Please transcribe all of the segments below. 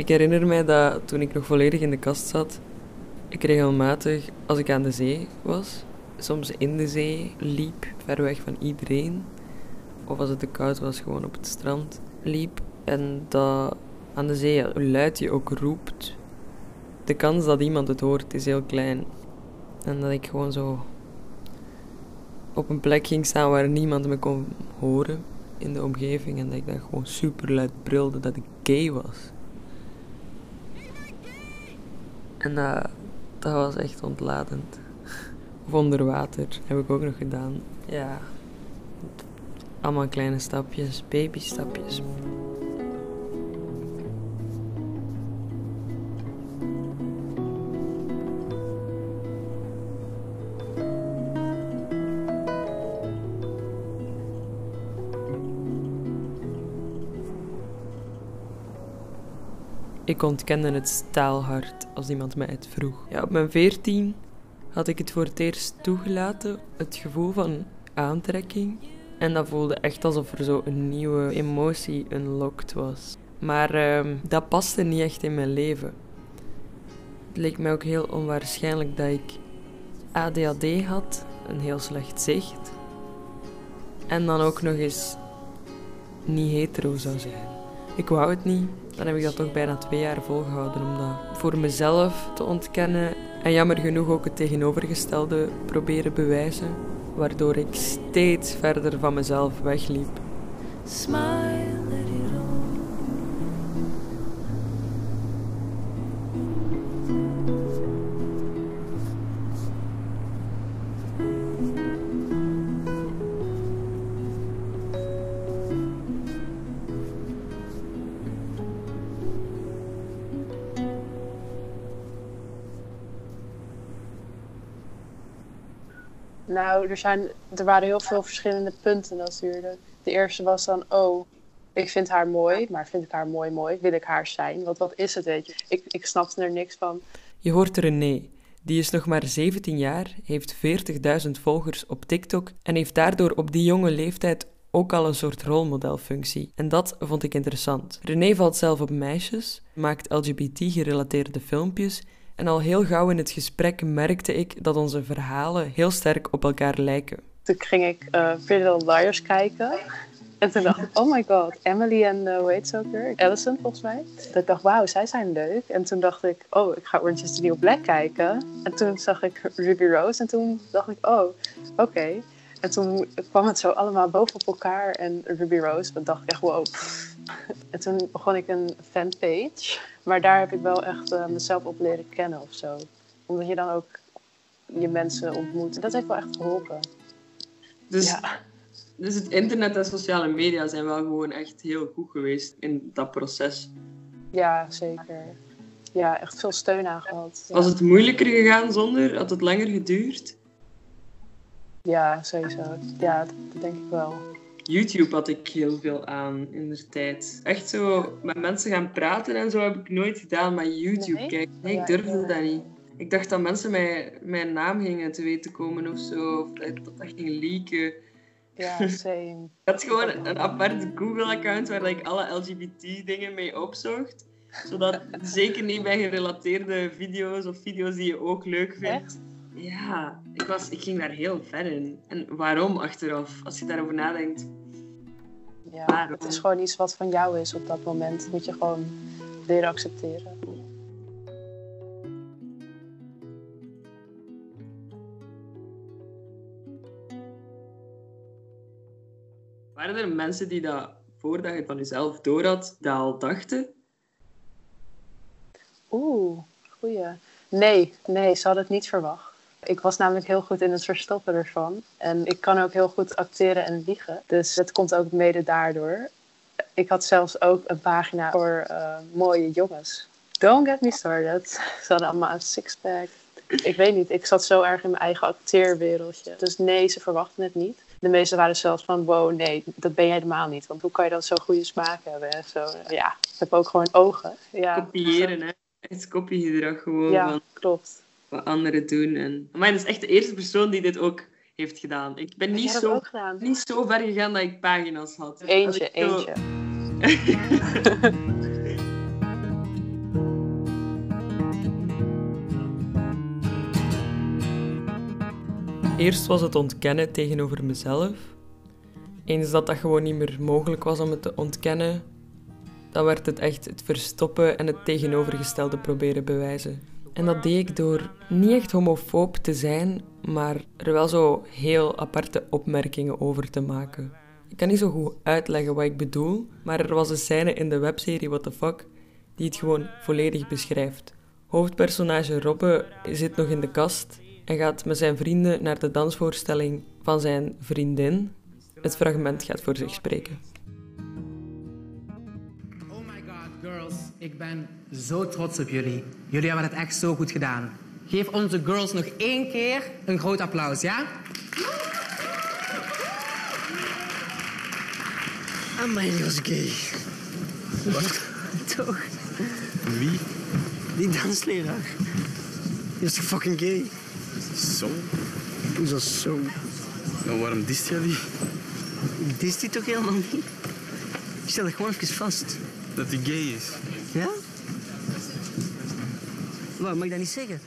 Ik herinner mij dat toen ik nog volledig in de kast zat, ik regelmatig, als ik aan de zee was, soms in de zee liep, ver weg van iedereen, of als het te koud was, gewoon op het strand liep. En dat aan de zee, hoe luid je ook roept, de kans dat iemand het hoort is heel klein. En dat ik gewoon zo op een plek ging staan waar niemand me kon horen in de omgeving. En dat ik dan gewoon super luid brilde dat ik gay was. En dat, dat was echt ontladend. Of onder water heb ik ook nog gedaan. Ja, allemaal kleine stapjes, babystapjes. Ik ontkende het staalhard als iemand mij het vroeg. Ja, op mijn veertien had ik het voor het eerst toegelaten, het gevoel van aantrekking. En dat voelde echt alsof er zo een nieuwe emotie unlocked was. Maar ehm, dat paste niet echt in mijn leven. Het leek mij ook heel onwaarschijnlijk dat ik ADHD had, een heel slecht zicht. En dan ook nog eens niet hetero zou zijn. Ik wou het niet. Dan heb ik dat toch bijna twee jaar volgehouden om dat voor mezelf te ontkennen. En jammer genoeg ook het tegenovergestelde proberen bewijzen. Waardoor ik steeds verder van mezelf wegliep. Smile, Nou, er, zijn, er waren heel veel verschillende punten natuurlijk. De eerste was dan, oh, ik vind haar mooi, maar vind ik haar mooi mooi? Wil ik haar zijn? Want wat is het, weet? Ik, ik snapte er niks van. Je hoort René. Die is nog maar 17 jaar, heeft 40.000 volgers op TikTok en heeft daardoor op die jonge leeftijd ook al een soort rolmodelfunctie. En dat vond ik interessant. René valt zelf op meisjes, maakt LGBT-gerelateerde filmpjes en al heel gauw in het gesprek merkte ik dat onze verhalen heel sterk op elkaar lijken. Toen ging ik uh, Pretty Little Liars kijken. En toen dacht ik, oh my god, Emily en uh, hoe heet? Allison volgens mij. Dat ik dacht, wauw, zij zijn leuk. En toen dacht ik, oh, ik ga Orange is the New Black kijken. En toen zag ik Ruby Rose en toen dacht ik, oh, oké. En toen kwam het zo allemaal bovenop elkaar en Ruby Rose. Dan dacht ik echt, wow. En toen begon ik een fanpage. Maar daar heb ik wel echt uh, mezelf op leren kennen of zo. Omdat je dan ook je mensen ontmoet. Dat heeft wel echt geholpen. Dus, ja. dus het internet en sociale media zijn wel gewoon echt heel goed geweest in dat proces. Ja, zeker. Ja, echt veel steun aan gehad. Was het moeilijker gegaan zonder? Had het langer geduurd? Ja, sowieso. Ja, dat denk ik wel. YouTube had ik heel veel aan in de tijd. Echt zo met mensen gaan praten en zo heb ik nooit gedaan, maar YouTube nee? kijken. Nee, ik durfde dat niet. Ik dacht dat mensen mij, mijn naam gingen te weten komen of zo, of dat dat ging leaken. Ja, same. ik had gewoon een apart Google-account waar ik alle LGBT-dingen mee opzocht. Zodat zeker niet bij gerelateerde video's of video's die je ook leuk vindt. Ja, ik, was, ik ging daar heel ver in. En waarom achteraf, als je daarover nadenkt? Ja, het is gewoon iets wat van jou is op dat moment. Dat moet je gewoon leren accepteren. Waren er mensen die dat voordat je van jezelf door had, dat al dachten? Oeh, goeie. Nee, nee, ze hadden het niet verwacht. Ik was namelijk heel goed in het verstoppen ervan. En ik kan ook heel goed acteren en liegen. Dus het komt ook mede daardoor. Ik had zelfs ook een pagina voor uh, mooie jongens. Don't get me started. Ze hadden allemaal een sixpack. Ik weet niet, ik zat zo erg in mijn eigen acteerwereldje. Dus nee, ze verwachten het niet. De meesten waren zelfs van, wow, nee, dat ben jij helemaal niet. Want hoe kan je dan zo goede smaak hebben? En zo, ja, ik heb ook gewoon ogen. Ja, Kopiëren, hè? Het kopiegedrag gewoon. Ja, van... klopt wat anderen doen. En... Maar dat is echt de eerste persoon die dit ook heeft gedaan. Ik ben niet zo, niet zo ver gegaan dat ik pagina's had. Eentje, eentje. Eerst was het ontkennen tegenover mezelf. Eens dat dat gewoon niet meer mogelijk was om het te ontkennen, dan werd het echt het verstoppen en het tegenovergestelde proberen bewijzen. En dat deed ik door niet echt homofoob te zijn, maar er wel zo heel aparte opmerkingen over te maken. Ik kan niet zo goed uitleggen wat ik bedoel, maar er was een scène in de webserie What the Fuck die het gewoon volledig beschrijft. Hoofdpersonage Robbe zit nog in de kast en gaat met zijn vrienden naar de dansvoorstelling van zijn vriendin. Het fragment gaat voor zich spreken. Oh my god, girls, ik ben zo trots op jullie. Jullie hebben het echt zo goed gedaan. Geef onze girls nog één keer een groot applaus, ja? Amai, was gay. Wat? Toch? Wie? Die dansleraar. Die is toch fucking gay? Zo? Hoezo zo? En waarom dist jij die? Die is die toch helemaal niet? Ik stel het gewoon even vast. Dat hij gay is. Ja? Wat, mag ik dat niet zeggen?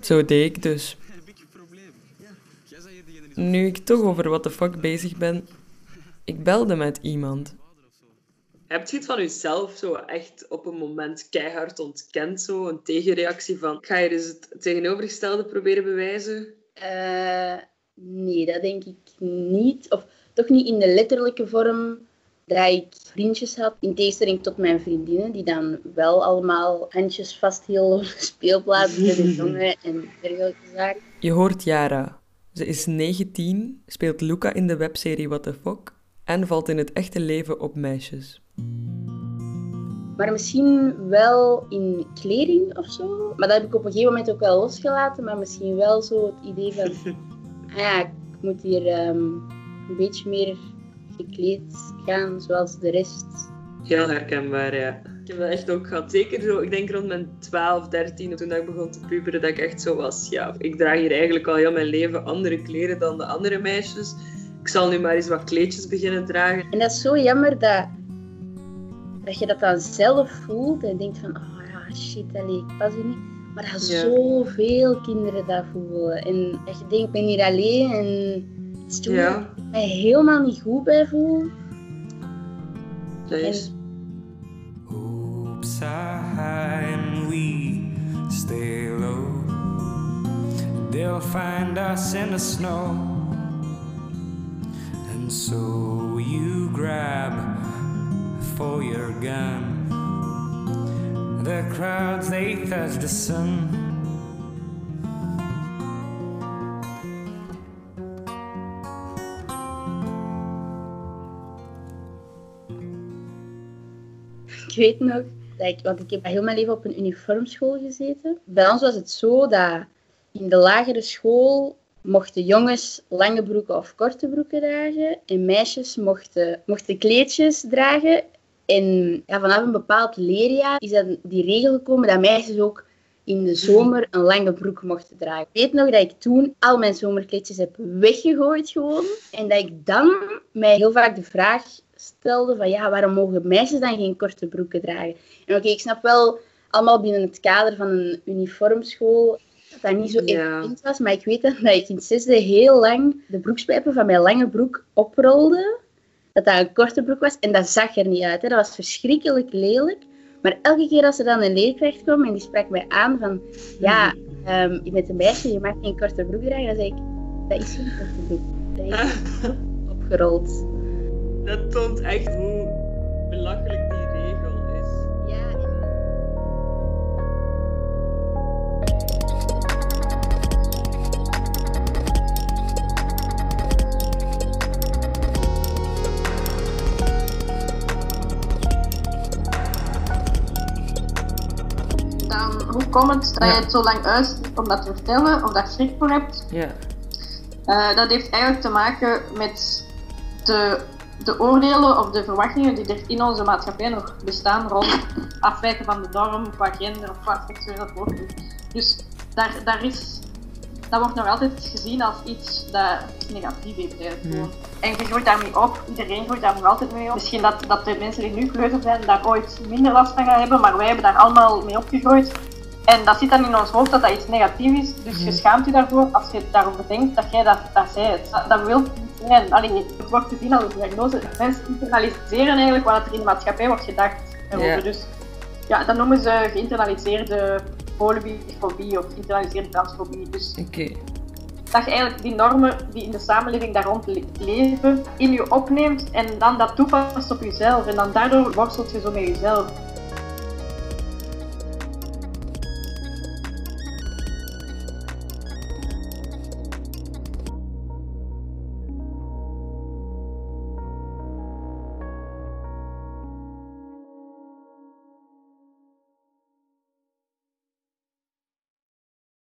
Zo deed ik dus. Nu ik toch over what the fuck bezig ben, ik belde met iemand. Heb je het van jezelf zo echt op een moment keihard ontkend? Zo een tegenreactie van, ga je dus het tegenovergestelde proberen bewijzen? Eh, nee, dat denk ik niet. Of toch niet in de letterlijke vorm dat ik vriendjes had. In tegenstelling tot mijn vriendinnen, die dan wel allemaal handjes vasthielden op de speelplaats jongen en dergelijke zaken. Je hoort Yara. Ze is 19, speelt Luca in de webserie What the Fuck en valt in het echte leven op meisjes. Maar misschien wel in kleding of zo. Maar dat heb ik op een gegeven moment ook wel losgelaten. Maar misschien wel zo het idee van... ah ja, ik moet hier ehm, een beetje meer gekleed gaan zoals de rest. Heel herkenbaar, ja. Ik heb dat echt ook gehad. Zeker zo, ik denk rond mijn 12, 13, toen ik begon te puberen, dat ik echt zo was. Ja, ik draag hier eigenlijk al heel mijn leven andere kleren dan de andere meisjes. Ik zal nu maar eens wat kleedjes beginnen dragen. En dat is zo jammer dat, dat je dat dan zelf voelt en denkt van, oh ja, shit, allee, ik pas hier niet. Maar dat Ja. zoveel kinderen dat voelen. En dat je denkt, ik ben hier alleen en het is Ja, mij helemaal niet goed bij voel. are high and we stay low. They'll find us in the snow. And so you grab for your gun. The crowds, they touch the sun. Weet nog dat ik, want ik heb heel mijn leven op een uniformschool gezeten. Bij ons was het zo dat in de lagere school mochten jongens lange broeken of korte broeken dragen en meisjes mochten, mochten kleedjes dragen. En ja, vanaf een bepaald leerjaar is dat die regel gekomen dat meisjes ook in de zomer een lange broek mochten dragen. Ik weet nog dat ik toen al mijn zomerkleedjes heb weggegooid gewoon. En dat ik dan mij heel vaak de vraag stelde van ja, waarom mogen meisjes dan geen korte broeken dragen? En oké, ik snap wel allemaal binnen het kader van een uniformschool dat dat niet zo Ja. evident was. Maar ik weet dat, dat ik in het zesde heel lang de broekspijpen van mijn lange broek oprolde. Dat dat een korte broek was. En dat zag er niet uit. Hè. Dat was verschrikkelijk lelijk. Maar elke keer als er dan een leerkracht kwam en die sprak mij aan van... Ja, ehm, je bent een meisje, je mag geen korte broek dragen. Dan zei ik, dat is geen korte broek. Dat is opgerold. Dat toont echt hoe belachelijk die regel is. Ja, Dan, hoe komt het dat je het zo lang uit om dat te vertellen of daar schrik voor hebt? Ja, Eh, dat heeft eigenlijk te maken met de, de oordelen of de verwachtingen die er in onze maatschappij nog bestaan rond afwijken van de norm qua gender of qua seksuele voorkeur. Dus daar, daar is, dat wordt nog altijd gezien als iets dat negatief heeft. gewoon. En je groeit daarmee op, iedereen groeit daar nog altijd mee op. Misschien dat, dat de mensen die nu kleuter zijn daar ooit minder last van gaan hebben, maar wij hebben daar allemaal mee opgegroeid. En dat zit dan in ons hoofd dat dat iets negatief is. Dus je schaamt je daarvoor als je daarover denkt dat jij dat, dat zijt. Dat, dat wil niet zijn. Allee, het wordt gezien als een diagnose. Mensen internaliseren eigenlijk wat er in de maatschappij wordt gedacht. Ja. Dus ja, dat noemen ze geïnternaliseerde polybifobie of geïnternaliseerde transfobie. Dus dat je eigenlijk die normen die in de samenleving daar rond le- leven, in je opneemt en dan dat toepast op jezelf. En dan daardoor worstelt je zo met jezelf.